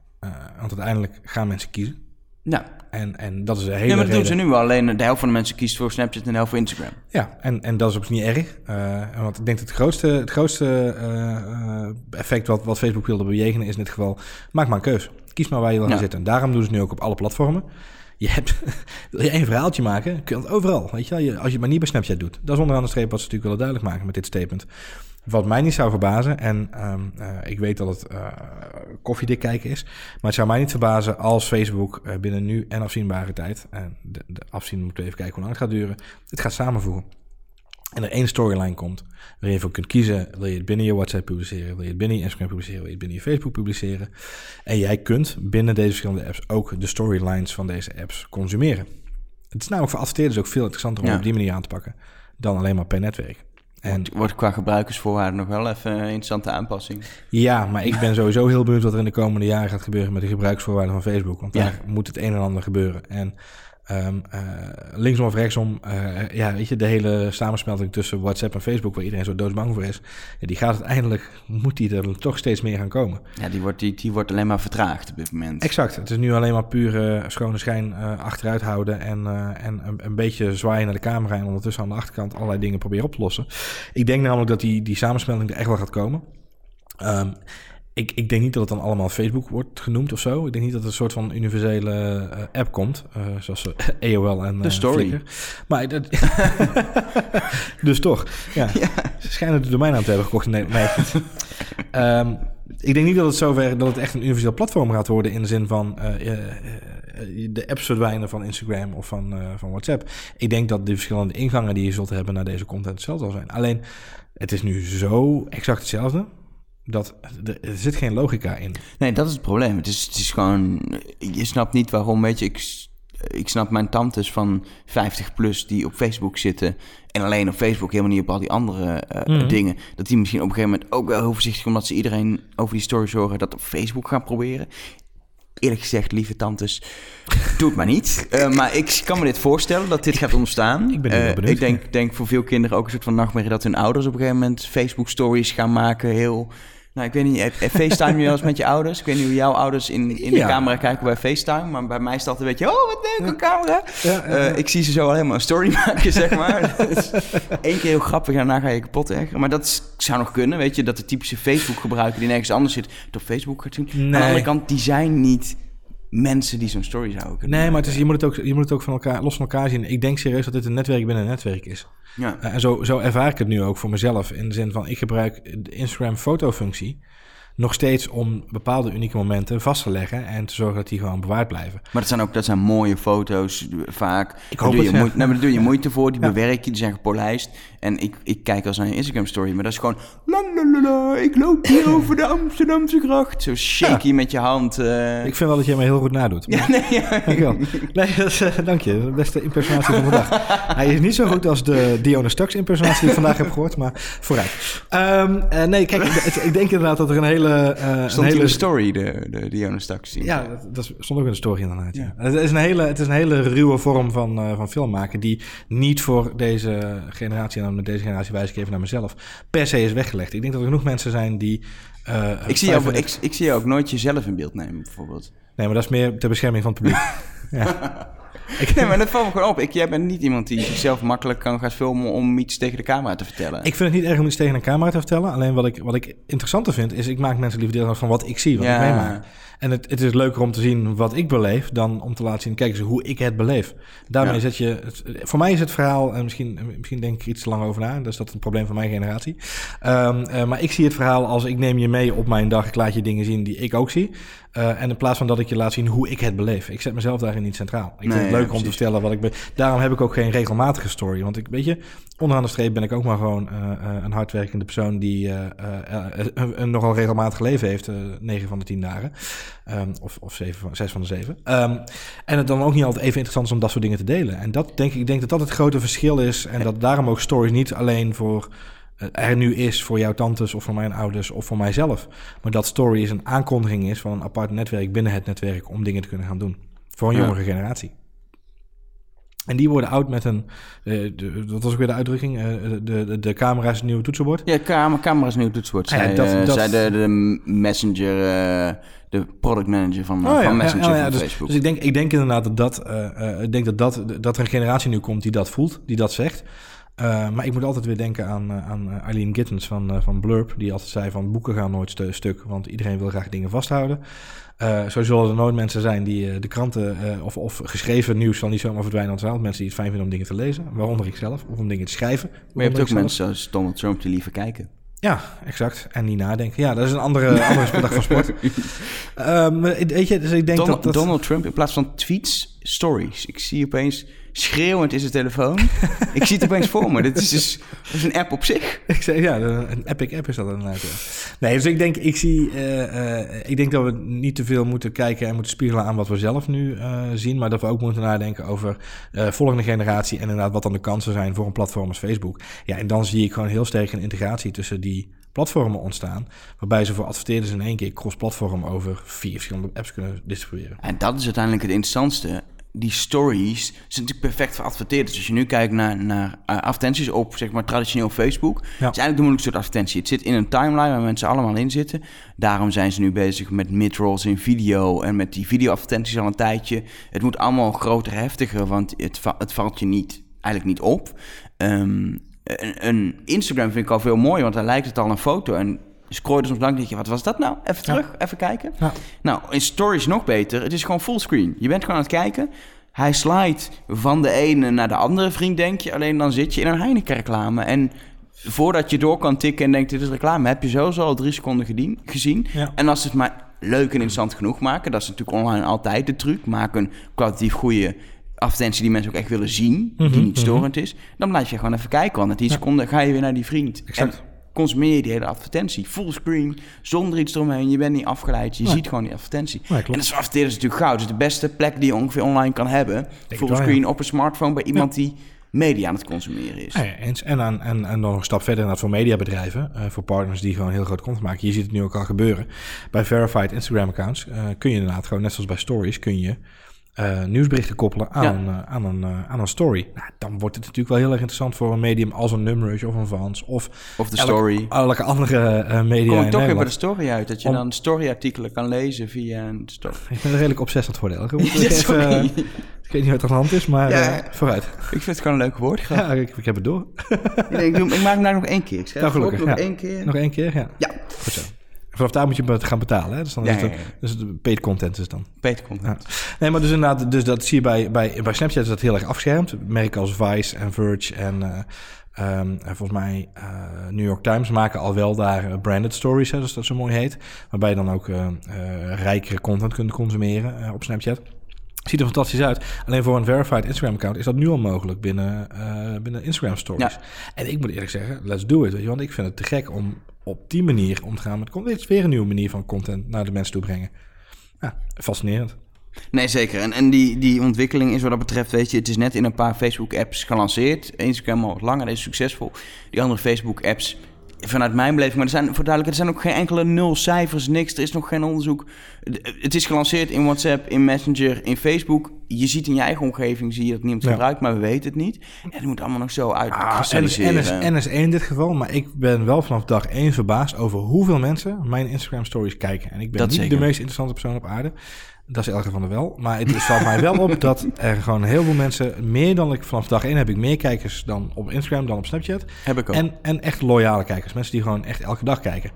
Want uiteindelijk gaan mensen kiezen.
Nou,
En, en dat is een hele
ja, maar dat doen ze nu. Alleen de helft van de mensen kiest voor Snapchat en de helft voor Instagram.
Ja, en, en dat is op zich niet erg. Eh, want ik denk dat het grootste, het grootste eh, effect wat, wat Facebook wilde bejegenen is in dit geval... maak maar een keus. Kies maar waar je wil gaan
Ja.
zitten. En daarom doen ze het nu ook op alle platformen. Je hebt, <laughs> wil je één verhaaltje maken, kun je het overal. Weet? Je, als je het maar niet bij Snapchat doet. Dat is onderaan de streep wat ze natuurlijk willen duidelijk maken met dit statement. Wat mij niet zou verbazen, en ehm, eh, ik weet dat het eh, koffiedik kijken is, maar het zou mij niet verbazen als Facebook eh, binnen nu en afzienbare tijd, en de, de afzien moeten we even kijken hoe lang het gaat duren, het gaat samenvoegen. En er één storyline komt waarin je voor kunt kiezen, wil je het binnen je WhatsApp publiceren, wil je het binnen je Instagram publiceren, wil je het binnen je Facebook publiceren. En jij kunt binnen deze verschillende apps ook de storylines van deze apps consumeren. Het is namelijk voor adverteerders ook veel interessanter om
Ja.
op die manier aan te pakken dan alleen maar per netwerk. En
Wordt, wordt qua gebruikersvoorwaarden nog wel even een interessante aanpassing.
Ja, maar ik ben sowieso heel benieuwd wat er in de komende jaren gaat gebeuren met de gebruiksvoorwaarden van Facebook. Want
Ja.
daar moet het een en ander gebeuren. En ehm, eh, linksom of rechtsom, eh, ja, weet je, de hele samensmelting tussen WhatsApp en Facebook, waar iedereen zo doodsbang voor is, ja, die gaat uiteindelijk, moet die er toch steeds meer gaan komen.
Ja, die wordt, die, die wordt alleen maar vertraagd op dit moment.
Exact. Het is nu alleen maar pure schone schijn eh, achteruit houden en, eh, en een, een beetje zwaaien naar de camera en ondertussen aan de achterkant allerlei dingen proberen op te lossen. Ik denk namelijk dat die, die samensmelting er echt wel gaat komen. Ehm, ik, ik denk niet dat het dan allemaal Facebook wordt genoemd of zo. Ik denk niet dat er een soort van universele eh, app komt, eh, zoals eh, <laughs> AOL en
De story.
Flickr. Maar dat, <laughs> dus toch, ja. Ze schijnen de domein aan te hebben gekocht Nederland. Nee. <laughs> Ehm, ik denk niet dat het zover dat het echt een universeel platform gaat worden in de zin van de apps verdwijnen van Instagram of van, van WhatsApp. Ik denk dat de verschillende ingangen die je zult hebben naar deze content hetzelfde zal zijn. Alleen het is nu zo exact hetzelfde dat er, zit geen logica in.
Nee, dat is het probleem. Het is, het is gewoon... Je snapt niet waarom, weet je... Ik, ik snap mijn tantes van 50 plus die op Facebook zitten... en alleen op Facebook, helemaal niet op al die andere eh,
Mhm.
dingen... dat die misschien op een gegeven moment ook wel heel voorzichtig... omdat ze iedereen over die story zorgen... dat op Facebook gaan proberen. Eerlijk gezegd, lieve tantes, <laughs> doe het maar niet. Eh, maar ik kan me dit voorstellen, dat dit gaat ontstaan.
Ik ben wel
Eh,
benieuwd.
Ik denk, denk voor veel kinderen ook een soort van nachtmerrie... dat hun ouders op een gegeven moment Facebook-stories gaan maken... heel... Nou, ik weet niet, eh, FaceTime je wel eens met je ouders? Ik weet niet hoe jouw ouders in, in de
Ja. camera
kijken bij FaceTime, maar bij mij dat een beetje, oh, wat leuk, een camera.
Ja,
Eh, ik zie ze zo helemaal een story <laughs> maken, zeg maar. <laughs> Eén keer heel grappig en daarna ga je kapot ergeren. Maar dat is- zou nog kunnen, weet je, dat de typische Facebook-gebruiker die nergens anders zit, het op Facebook gaat doen. Aan de andere kant, die zijn niet mensen die zo'n story zouden kunnen
Nee, maar het is, je, moet het ook, je moet het ook van elkaar, los van elkaar zien. Ik denk serieus dat dit een netwerk binnen een netwerk is.
Ja.
Uh, en zo, zo ervaar ik het nu ook voor mezelf. In de zin van, ik gebruik de Instagram fotofunctie nog steeds om bepaalde unieke momenten vast te leggen en te zorgen dat die gewoon bewaard blijven.
Maar dat zijn ook dat zijn mooie foto's eh, vaak.
Ik
Daar
hoop
doe
het,
je
ja.
moeite, maar daar doe je moeite voor, die
Ja.
bewerk je, die zijn gepolijst. En ik, ik kijk als naar een Instagram story, maar dat is gewoon... La, la, la, ik loop hier <laughs> over de Amsterdamse gracht. Zo shaky met je hand. eh.
Ik vind wel dat jij me heel goed nadoet.
Ja, nee, ja.
Dankjewel. Nee, dat is, eh, dank je. De beste impersonatie van dag. <laughs> Hij is niet zo goed als de Dionne Stux impersonatie die ik vandaag heb gehoord, maar vooruit. Ehm, eh, nee, kijk, het- ik denk inderdaad dat er een hele... eh, een
Stond die
hele
in de story, de, de Dionne Staks zien.
Ja, dat, dat stond ook in de story inderdaad. Ja.
Ja.
Het, is een hele, het is een hele ruwe vorm van, eh, van film maken... die niet voor deze generatie, en dan met deze generatie wijs ik even naar mezelf... per se is weggelegd. Ik denk dat er genoeg mensen zijn die... eh,
Ik zie, jou,
35
ik, ik zie jou ook nooit jezelf in beeld nemen, bijvoorbeeld.
Nee, maar dat is meer ter bescherming van het publiek. <laughs> ja. <laughs> Ik,
Nee, maar dat valt me gewoon op. Ik, jij bent niet iemand die zichzelf makkelijk kan gaan filmen om iets tegen de camera te vertellen.
ik vind het niet erg om iets tegen een camera te vertellen. Alleen wat ik, wat ik interessanter vind, is ik maak mensen liever deel van wat ik zie, wat ik meemaak. En het, het is leuker om te zien wat ik beleef dan om te laten zien, kijk eens hoe ik het beleef. Daarmee
Ja.
zet je, voor mij is het verhaal, en misschien, misschien denk ik iets te lang over na, dus dat is een probleem van mijn generatie. Ehm, eh, maar ik zie het verhaal als ik neem je mee op mijn dag, ik laat je dingen zien die ik ook zie. Eh, en in plaats van dat ik je laat zien hoe ik het beleef. Ik zet mezelf daarin niet centraal. Ik
Nee,
leuker om te vertellen wat ik ben. Daarom heb ik ook geen regelmatige story. Want ik weet je, onderaan de streep ben ik ook maar gewoon eh, eh, een hardwerkende persoon die eh, een, nogal regelmatig leven heeft, eh 9 van de 10 dagen. Ehm, of of zeven van, 6 van de 7. en het dan ook niet altijd even interessant is om dat soort dingen te delen. En dat denk ik, ik denk dat dat het grote verschil is. En dat daarom ook stories niet alleen voor er nu is voor jouw tantes of voor mijn ouders of voor mijzelf. Maar dat story is een aankondiging is van een apart netwerk binnen het netwerk om dingen te kunnen gaan doen. Voor een
Ja.
jongere generatie. En die worden oud met een, eh, de, wat was ook weer de uitdrukking? Eh, de, de, de camera is het nieuwe toetsenbord.
Ja, camera, camera's nieuw toetsenbord.
Ja, dat-
eh,
dat-
zij de, de messenger, de product manager van,
Oh ja,
van Messenger
ja, ja,
van
dus,
Facebook.
Dus ik denk, ik denk inderdaad dat, dat, ik denk dat, dat, dat er een generatie nu komt die dat voelt, die dat zegt. Eh, maar ik moet altijd weer denken aan, eh, aan eh, Eileen Gittens van, van Blurb, die altijd zei van boeken gaan nooit stu- stuk, want iedereen wil graag dingen vasthouden. Eh, zo zullen er nooit mensen zijn die de kranten of, of geschreven nieuws zal niet zomaar verdwijnen. Want er zijn mensen die het fijn vinden om dingen te lezen, waaronder ik zelf, of om dingen te schrijven.
maar je hebt ook mensen zoals Donald Trump die liever kijken.
Ja, exact. En niet nadenken. Ja, dat is een andere, <laughs> andere dag van sport. <laughs> Ehm, weet je, dus ik denk dat...
Donald Trump in plaats van tweets, stories. Ik zie opeens schreeuwend in zijn telefoon. ik zie het opeens voor me. Dit is dus dat is een app op zich. <laughs>
Ik zei, ja, een epic app is dat inderdaad. ja. Nee, dus ik denk, ik zie, eh, eh, ik denk dat we niet te veel moeten kijken en moeten spiegelen aan wat we zelf nu eh, zien, maar dat we ook moeten nadenken over eh volgende generatie en inderdaad wat dan de kansen zijn voor een platform als Facebook. Ja, en dan zie ik gewoon heel sterk een integratie tussen die platformen ontstaan, waarbij ze voor adverteerders in één keer cross-platform over vier verschillende apps kunnen distribueren.
En dat is uiteindelijk het interessantste. Die stories zijn natuurlijk perfect voor adverteerders. Als je nu kijkt naar, naar eh, advertenties op zeg maar, traditioneel Facebook... is eigenlijk de moeilijkste soort advertentie. Het zit in een timeline waar mensen allemaal in zitten. Daarom zijn ze nu bezig met mid-rolls in video... en met die video-advertenties al een tijdje. Het moet allemaal groter, heftiger... want het, va- het valt je niet, eigenlijk niet op. Ehm, een, een Instagram vind ik al veel mooier... want daar lijkt het al een foto... en scroll je soms lang denk je, wat was dat nou? Even
Ja.
terug, even kijken.
Ja.
Nou, in stories nog beter. Het is gewoon fullscreen. Je bent gewoon aan het kijken. Hij slide van de ene naar de andere vriend, denk je. Alleen dan zit je in een Heineken-reclame. En voordat je door kan tikken en denkt, dit is reclame... heb je sowieso al drie seconden gedien, gezien.
Ja.
En als ze het maar leuk en interessant genoeg maken... dat is natuurlijk online altijd de truc. Maak een kwalitatief goede advertentie die mensen ook echt willen zien... die
Mhm,
niet storend is. Dan blijf je gewoon even kijken. Want na 10 seconden ga je weer naar die vriend.
Exact.
En consumeer je die hele advertentie. Fullscreen, zonder iets eromheen. Je bent niet afgeleid. Je
Nee.
ziet gewoon die advertentie.
Nee.
En dat is adverteerders natuurlijk goud. Het is de beste plek die je ongeveer online kan hebben.
het
Fullscreen
wel,
op een smartphone bij iemand die media aan het consumeren is.
Ja. En, aan, en, en dan nog een stap verder inderdaad voor mediabedrijven, eh, voor partners die gewoon heel groot content maken. Je ziet het nu ook al gebeuren. Bij verified Instagram accounts eh, kun je inderdaad gewoon, net zoals bij stories, kun je eh, nieuwsberichten koppelen aan,
Ja.
een, eh, aan, een, eh, aan een story. Nou, dan wordt het natuurlijk wel heel erg interessant voor een medium als een Numrush of een Vans of
Of de
elke-
story.
elke andere eh, media
Kom ik toch weer bij de story uit. Dat je
Om-
dan storyartikelen kan lezen via een story. <laughs>
Ik ben er redelijk obsessief. Elke. Moet ik <laughs>
Ja,
even,
sorry.
ik weet niet wat er aan de hand is, maar
Ja.
eh, vooruit.
Ik vind het gewoon een leuk woord.
Ja, ik, ik heb het door.
ik, denk, ik, doe- ik maak hem nou nog één keer. Ik <laughs> schrijf
Nou, gelukkig,
nog
ja.
één keer.
Nog één keer, ja.
Ja,
Goed zo. Vanaf daar moet je het gaan betalen. Hè? Dus dan
Ja,
is het,
ja, ja.
dus het paid content is dan.
Komt.
Ja. Nee, maar dus inderdaad, dus dat zie je bij, bij, bij Snapchat is dat heel erg afgeschermd. Merken als Vice en Verge en eh, ehm, en volgens mij eh, New York Times maken al wel daar eh, branded stories, hè, zoals dat zo mooi heet. Waarbij je dan ook rijkere content kunt consumeren op Snapchat. Ziet er fantastisch uit. Alleen voor een verified Instagram account is dat nu al mogelijk binnen, binnen Instagram stories.
Ja.
En ik moet eerlijk zeggen, let's do it. Weet je, want ik vind het te gek om op die manier om te gaan met content. Weer een nieuwe manier van content naar de mensen toe brengen. Ja, fascinerend.
Nee, zeker. En, en die, die ontwikkeling is wat dat betreft, weet je, het is net in een paar Facebook-apps gelanceerd. Instagram al wat langer, is succesvol. Die andere Facebook-apps, vanuit mijn beleving, maar er zijn voor duidelijkheid, er zijn ook geen enkele nul cijfers, niks. Er is nog geen onderzoek. Het is gelanceerd in WhatsApp, in Messenger, in Facebook. Je ziet in je eigen omgeving, zie je dat niemand
Ja.
gebruikt, maar we weten het niet. En het moet allemaal nog zo
Ah, NS,
uitkristalliseren.
NS, NS1 in dit geval, maar ik ben wel vanaf dag 1 verbaasd over hoeveel mensen mijn Instagram stories kijken. En ik ben
Dat
niet
zeker.
de meest interessante persoon op aarde. Dat is Elke van der Wel. Maar het valt mij wel op dat er gewoon heel veel mensen... meer dan ik vanaf dag één heb ik meer kijkers dan op Instagram dan op Snapchat.
Heb ik ook.
En, en echt loyale kijkers. Mensen die gewoon echt elke dag kijken.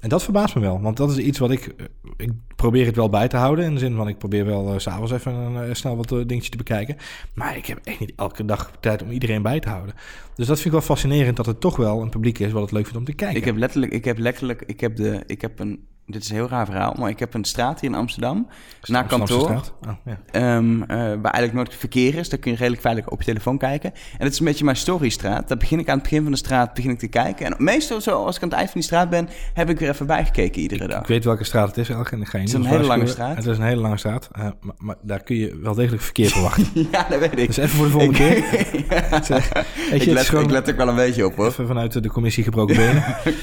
En dat verbaast me wel. Want dat is iets wat ik... eh, Ik probeer het wel bij te houden. In de zin van ik probeer wel s s'avonds even een, eh, snel wat eh, dingetjes te bekijken. Maar ik heb echt niet elke dag tijd om iedereen bij te houden. Dus dat vind ik wel fascinerend dat het toch wel een publiek is... wat het leuk vindt om te kijken.
Ik heb letterlijk, ik heb letterlijk, ik heb de, ik heb een, dit is een heel raar verhaal, maar ik heb een straat hier in Amsterdam, naar kantoor.
Oh, ja.
ehm, eh, waar eigenlijk nooit verkeer is. Daar kun je redelijk veilig op je telefoon kijken. En dat is een beetje mijn storystraat. Daar begin ik aan het begin van de straat begin ik te kijken. En meestal zo, als ik aan het eind van die straat ben, heb ik weer even bijgekeken iedere dag.
Ik weet welke straat het is, Elke. En ik ga je
Het is een hele lange straat.
Het is een hele lange straat. eh, maar, maar daar kun je wel degelijk verkeer <laughs> verwachten.
ja, dat weet ik.
Dus even voor de volgende keer. <laughs>
Ja. Ik,
het
let,
gewoon-
ik let ook wel een beetje op hoor.
Even vanuit de commissie gebroken benen. <laughs>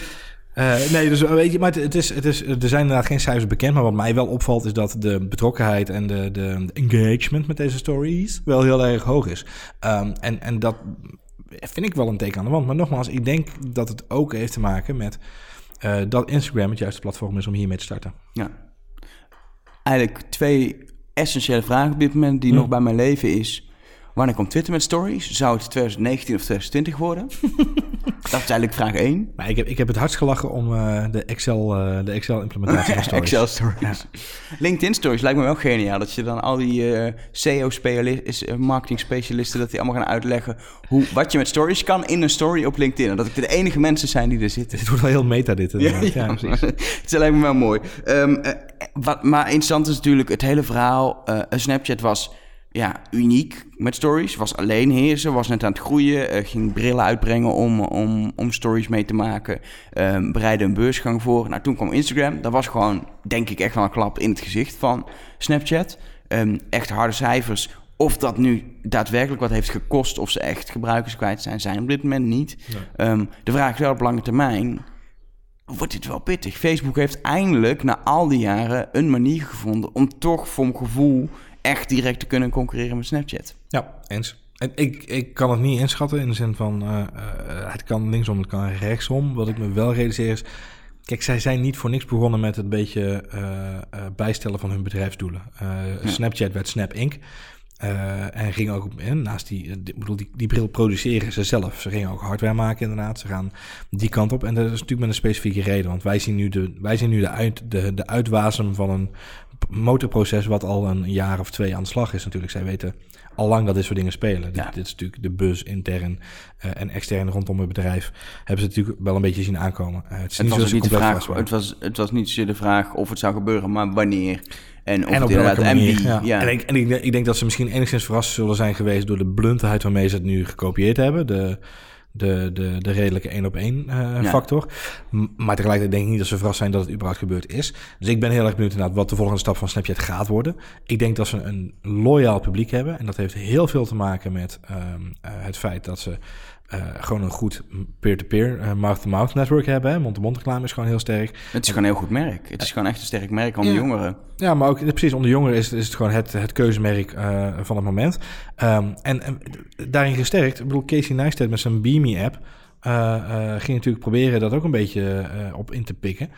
Eh, nee, dus weet je, maar het, het is, het is, er zijn inderdaad geen cijfers bekend. Maar wat mij wel opvalt is dat de betrokkenheid en de, de engagement met deze stories wel heel erg hoog is. Ehm, en, en dat vind ik wel een teken aan de wand. Maar nogmaals, ik denk dat het ook heeft te maken met eh, dat Instagram het juiste platform is om hiermee te starten.
Ja. Eigenlijk twee essentiële vragen op dit moment die
Hm.
nog bij mijn leven is. Wanneer komt Twitter met stories? Zou het 2019 of 2020 worden? <laughs> dat is eigenlijk vraag 1.
Maar ik heb, ik heb het hardst gelachen om eh, de Excel, eh, de Excel implementatie van stories. <laughs>
Excel stories. <laughs> LinkedIn stories lijkt me wel geniaal. Dat je dan al die eh SEO-specialisten, marketing-specialisten, dat die allemaal gaan uitleggen hoe, wat je met stories kan in een story op LinkedIn. En dat ik de enige mensen zijn die er zitten.
Dit wordt wel heel meta dit.
Ja, ja,
precies.
het lijkt me wel mooi. Ehm, eh, wat, maar interessant is natuurlijk het hele verhaal. Snapchat was ja, uniek met stories. Was alleen heersen, was net aan het groeien. eh, ging brillen uitbrengen om, om, om stories mee te maken. ehm bereidde een beursgang voor. Nou, toen kwam Instagram. Dat was gewoon, denk ik, echt wel een klap in het gezicht van Snapchat. Ehm, echt harde cijfers. Of dat nu daadwerkelijk wat heeft gekost, of ze echt gebruikers kwijt zijn, zijn op dit moment niet. Ehm, de vraag is wel op lange termijn wordt dit wel pittig. Facebook heeft eindelijk na al die jaren een manier gevonden om toch voor mijn gevoel echt direct te kunnen concurreren met Snapchat.
Ja, eens. En ik, ik kan het niet inschatten in de zin van eh, eh, het kan linksom, het kan rechtsom. Wat ik me wel realiseer is. Kijk, zij zijn niet voor niks begonnen met het beetje eh, bijstellen van hun bedrijfsdoelen. Snapchat werd Snap Inc. En ging ook, eh, naast die, bedoel, die, die bril produceren ze zelf. Ze gingen ook hardware maken inderdaad. Ze gaan die kant op. En dat is natuurlijk met een specifieke reden. Want wij zien nu de, wij zien nu de, uit, de, de uitwasem van een motorproces wat al een jaar of twee aan de slag is natuurlijk. Zij weten al lang dat dit soort dingen spelen.
Ja.
Dit, dit is natuurlijk de buzz intern eh, en extern rondom het bedrijf. Hebben ze natuurlijk wel een beetje zien aankomen. Eh, het is
Het
niet
was, niet de vraag, het, was, het was niet zozeer de vraag of het zou gebeuren, maar wanneer. En of
En op welke
en
manier.
wie.
Ja.
Ja.
En, ik, en ik, ik denk dat ze misschien enigszins verrast zullen zijn geweest door de bluntheid waarmee ze het nu gekopieerd hebben. De, de, de, de redelijke één op één eh,
Ja.
factor. Maar tegelijkertijd denk ik niet dat ze verrast zijn dat het überhaupt gebeurd is. Dus ik ben heel erg benieuwd inderdaad wat de volgende stap van Snapchat gaat worden. Ik denk dat ze een loyaal publiek hebben. En dat heeft heel veel te maken met ehm, eh, het feit dat ze eh, gewoon een goed peer-to-peer, eh, mouth-to-mouth network hebben. Mond-to-mond reclame is gewoon heel sterk.
Het is gewoon een heel goed merk. Het is gewoon echt een sterk merk de
Ja.
jongeren.
Ja, maar ook precies onder jongeren is, is het gewoon het, het keuzemerk eh, van het moment. Ehm, en, en daarin gesterkt, ik bedoel, Casey Neistat met zijn Beamy-app... eh, eh, ging natuurlijk proberen dat ook een beetje eh, op in te pikken.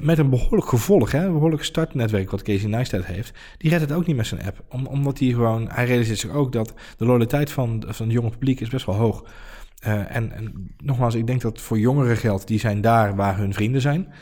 Met een behoorlijk gevolg, hè? een behoorlijk startnetwerk wat Casey Neistat heeft. Die redt het ook niet met zijn app. Om, omdat hij gewoon, hij realiseert zich ook dat de loyaliteit van, van het jonge publiek is best wel hoog. Eh, en, en nogmaals, ik denk dat voor jongeren geldt, die zijn daar waar hun vrienden zijn.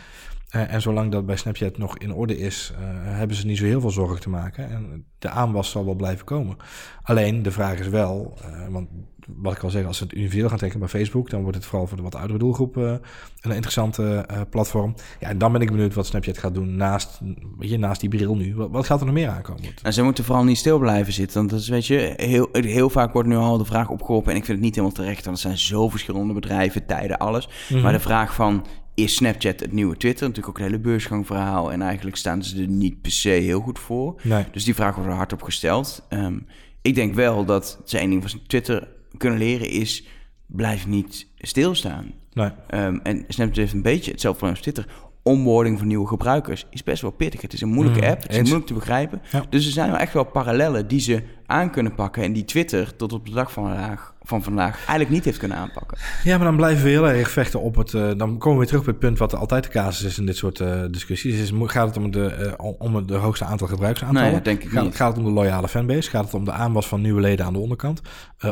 Eh, en zolang dat bij Snapchat nog in orde is, eh, hebben ze niet zo heel veel zorgen te maken. En de aanwas zal wel blijven komen. Alleen de vraag is wel, eh, want wat ik al zeg, als ze het universeel gaan trekken bij Facebook, dan wordt het vooral voor de wat oudere doelgroep een interessante platform. Ja, en dan ben ik benieuwd wat Snapchat gaat doen naast, weet je, naast die bril nu. Wat, wat gaat er nog meer aankomen?
Nou, ze moeten vooral niet stil blijven zitten. Want dat is, weet je, heel, heel vaak wordt nu al de vraag opgeroepen. En ik vind het niet helemaal terecht, want het zijn zo verschillende bedrijven, tijden, alles.
Mhm.
Maar de vraag van, is Snapchat het nieuwe Twitter? Natuurlijk ook een hele beursgangverhaal. En eigenlijk staan ze er niet per se heel goed voor.
Nee.
Dus die vraag wordt er hard op gesteld. Ehm, ik denk wel dat ze één ding van Twitter kunnen leren is... blijf niet stilstaan.
Nee.
Ehm, en Snapchat heeft een beetje hetzelfde probleem als Twitter. Onboarding van nieuwe gebruikers is best wel pittig. Het is een moeilijke
Mhm,
app, het is moeilijk te begrijpen.
Ja.
Dus er zijn wel echt wel parallellen die ze aan kunnen pakken. En die Twitter tot op de dag van vandaag, van vandaag eigenlijk niet heeft kunnen aanpakken.
Ja, maar dan blijven we heel erg vechten op het. eh, dan komen we weer terug op het punt wat altijd de casus is in dit soort eh, discussies. Is, gaat het om de, eh, om het de hoogste aantal gebruiksaantallen?
Nee, dat denk ik
gaat,
niet.
gaat het om de loyale fanbase? Gaat het om de aanwas van nieuwe leden aan de onderkant?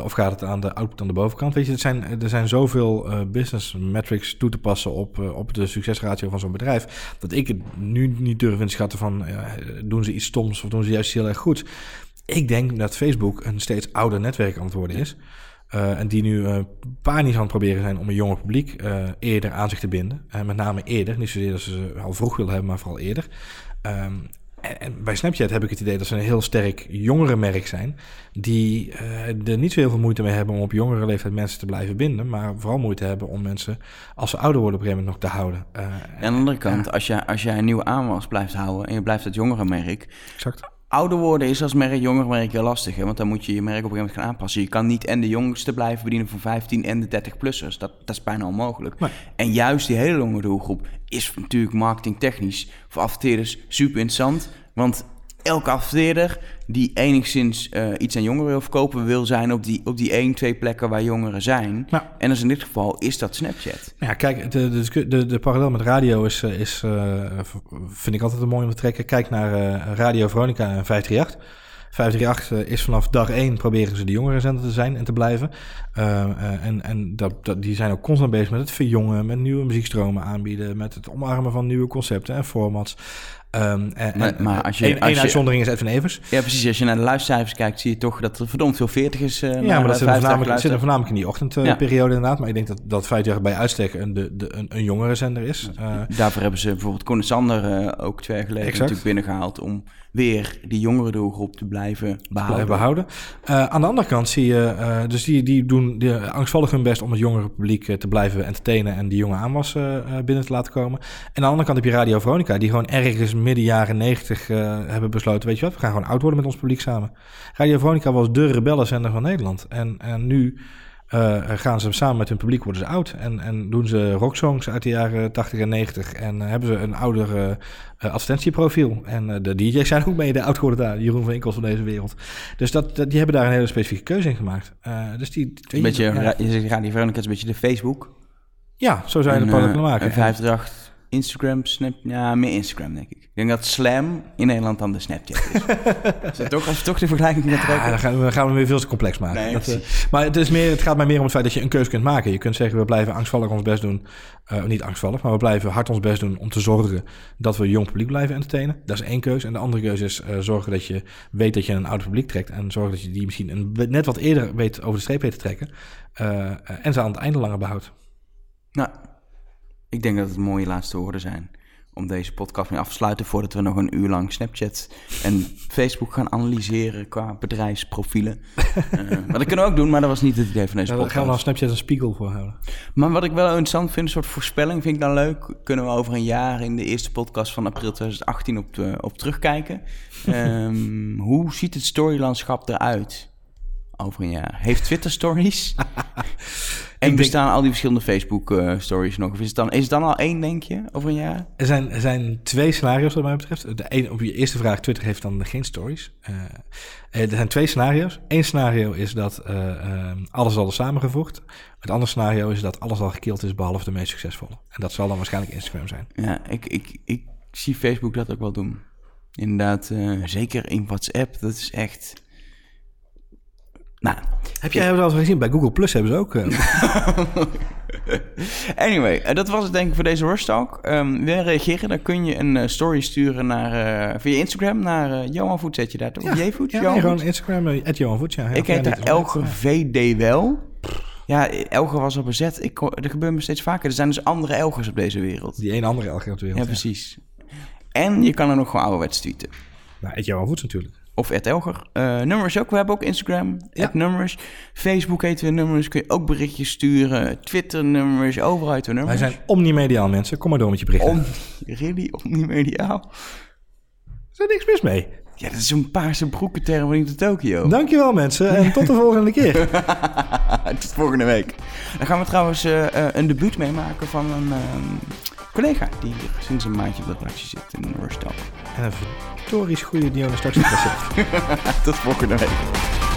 Of gaat het aan de output aan de bovenkant? Weet je, er zijn, er zijn zoveel business metrics toe te passen op, op de succesratio van zo'n bedrijf. Dat ik het nu niet durf inschatten van eh, doen ze iets stoms of doen ze juist heel erg goed. Ik denk dat Facebook een steeds ouder netwerk aan het worden is. Eh, en die nu eh panisch aan het proberen zijn om een jonger publiek eh, eerder aan zich te binden. En met name eerder. Niet zozeer dat ze ze al vroeg willen hebben, maar vooral eerder. Ehm, en, en bij Snapchat heb ik het idee dat ze een heel sterk jongere merk zijn. Die er niet zo heel veel moeite mee hebben om op jongere leeftijd mensen te blijven binden. Maar vooral moeite hebben om mensen, als ze ouder worden, op een gegeven moment nog te houden.
En aan de andere kant, als, jij, als jij een nieuwe aanwas blijft houden en je blijft het jongere merk,
exact.
Ouder worden is als merk, jonger merk heel lastig. Hè? Want dan moet je je merk op een gegeven moment gaan aanpassen. Je kan niet en de jongste blijven bedienen van 15 en de 30-plussers. Dat, dat is bijna onmogelijk.
Nee.
En juist die hele jonge doelgroep is natuurlijk marketingtechnisch voor adverteerders super interessant. Want elke adverteerder die enigszins eh, iets aan jongeren wil verkopen... wil zijn op die, op die één, twee plekken waar jongeren zijn.
Ja.
En dus in dit geval is dat Snapchat.
Nou ja, kijk, de, de, de, de parallel met radio is, eh, is eh, vind ik altijd een mooi om te trekken. Kijk naar Radio Veronica en 538. 538 eh, is vanaf dag één proberen ze de jongerenzender te zijn en te blijven. Uh, en en dat, dat, die zijn ook constant bezig met het verjongen, met nieuwe muziekstromen aanbieden, met het omarmen van nieuwe concepten en formats. Um, en,
Maar- maar als je- als je-
uitzondering is Edwin Evers.
Ja, precies. Als je naar de luistercijfers kijkt, zie je toch dat er verdomd veel 40ers uh,
Ja, maar dat zit er voornamelijk, zit voornamelijk in die ochtendperiode inderdaad. Maar ik denk dat, dat 538 bij uitstek een, de, de, een, een jongere zender is. Uh,
Daarvoor hebben ze bijvoorbeeld en Sander uh, ook twee jaar geleden
Exact.
natuurlijk binnengehaald om weer die jongere doelgroep te blijven behouden.
blijven behouden. Uh, aan de andere kant zie je, uh, dus die, die doen die angstvallig hun best om het jongere publiek uh, te blijven entertainen en die jonge aanwas binnen te laten komen. En aan de andere kant heb je Radio Veronica, die gewoon ergens midden jaren negentig uh, hebben besloten, weet je wat, we gaan gewoon oud worden met ons publiek samen. Radio Veronica was de rebellenzender van Nederland. En, en nu uh, gaan ze samen met hun publiek worden ze oud. En, en doen ze rocksongs uit de jaren 80 en 90. En uh, hebben ze een ouder advertentieprofiel. En de DJ's zijn ook mede oud geworden daar. Jeroen van Inkels van deze wereld. Dus dat, dat, die hebben daar een hele specifieke keuze in gemaakt. dus die,
een beetje, ja. je zegt Radio Veronica is een beetje de Facebook.
Ja, zo zou je het kunnen maken.
En 538 Instagram, Snap, ja, meer Instagram denk ik. Ik denk dat Slam in Nederland dan de Snapchat is. <laughs> is dat toch, als je toch de vergelijking met
ja, dan gaan we, gaan we weer veel te complex maken.
Nee,
dat, uh, maar het, is meer, het gaat mij meer om het feit dat je een keuze kunt maken. Je kunt zeggen, we blijven angstvallig ons best doen. Uh, niet angstvallig, maar we blijven hard ons best doen om te zorgen dat we jong publiek blijven entertainen. Dat is één keuze. En de andere keuze is uh, zorgen dat je weet dat je een oud publiek trekt. En zorgen dat je die misschien een, net wat eerder weet over de streep weet te trekken. En ze aan het einde langer behoudt.
Nou, ik denk dat het mooie laatste woorden zijn om deze podcast mee af te sluiten voordat we nog een uur lang Snapchat en <laughs> Facebook gaan analyseren qua bedrijfsprofielen. uh, <laughs> maar dat kunnen we ook doen, maar dat was niet het idee van deze
ja,
podcast.
gaan we dan Snapchat een spiegel voor houden.
Maar wat ik wel interessant vind, een soort voorspelling vind ik dan leuk. Kunnen we over een jaar in de eerste podcast van april 2018 op, de, op terugkijken. um, <laughs> hoe ziet het storylandschap eruit over een jaar? Heeft Twitter stories? <laughs> En bestaan denk... al die verschillende Facebook-stories uh, nog? Of is het, dan, is het dan al één, denk je, over een jaar?
Er zijn, er zijn twee scenario's wat mij betreft. De een, op je eerste vraag, Twitter heeft dan geen stories. Uh, er zijn twee scenario's. Eén scenario is dat uh, alles al is samengevoegd. Het andere scenario is dat alles al gekild is, behalve de meest succesvolle. En dat zal dan waarschijnlijk Instagram zijn.
Ja, ik, ik, ik zie Facebook dat ook wel doen. Inderdaad, zeker in WhatsApp, dat is echt... Nou,
heb jij het al gezien? Bij Google Plus hebben ze ook. Uh... <laughs>
anyway, uh, dat was het denk ik voor deze Rush Talk. Um, wil je reageren? Dan kun je een uh, story sturen naar, via Instagram naar Johan Voet. Zet je daar toch?
Ja,
J-Voet?
Ja, nee, gewoon Instagram, at Johan Voet. Ja,
ik heet daar Elger VD wel. Ja, Elger was al bezet. Ik, er gebeurt me steeds vaker. Er zijn dus andere Elgers op deze wereld.
Die een andere Elger op de wereld.
Ja, precies. En je kan er nog gewoon ouderwets tweeten.
Nou, Johan Voet natuurlijk.
Of Ed Elger. Uh, nummers ook. We hebben ook Instagram. Ja. Nummers. Facebook heten we nummers. Kun je ook berichtjes sturen. Twitter nummers. Overal heten we nummers.
Wij zijn omnimediaal mensen. Kom maar door met je berichten.
Om, really? Omnimediaal?
Is er niks mis mee.
Ja, dat is een paarse broekenterm van de Tokio.
Dankjewel mensen. En tot de volgende keer. <laughs>
tot volgende week. Dan gaan we trouwens uh, uh, een debuut meemaken van een... collega die hier sinds een maandje op de redactie zit in Talk.
En een verdories goede Dionne straks recept.
Tot volgende week.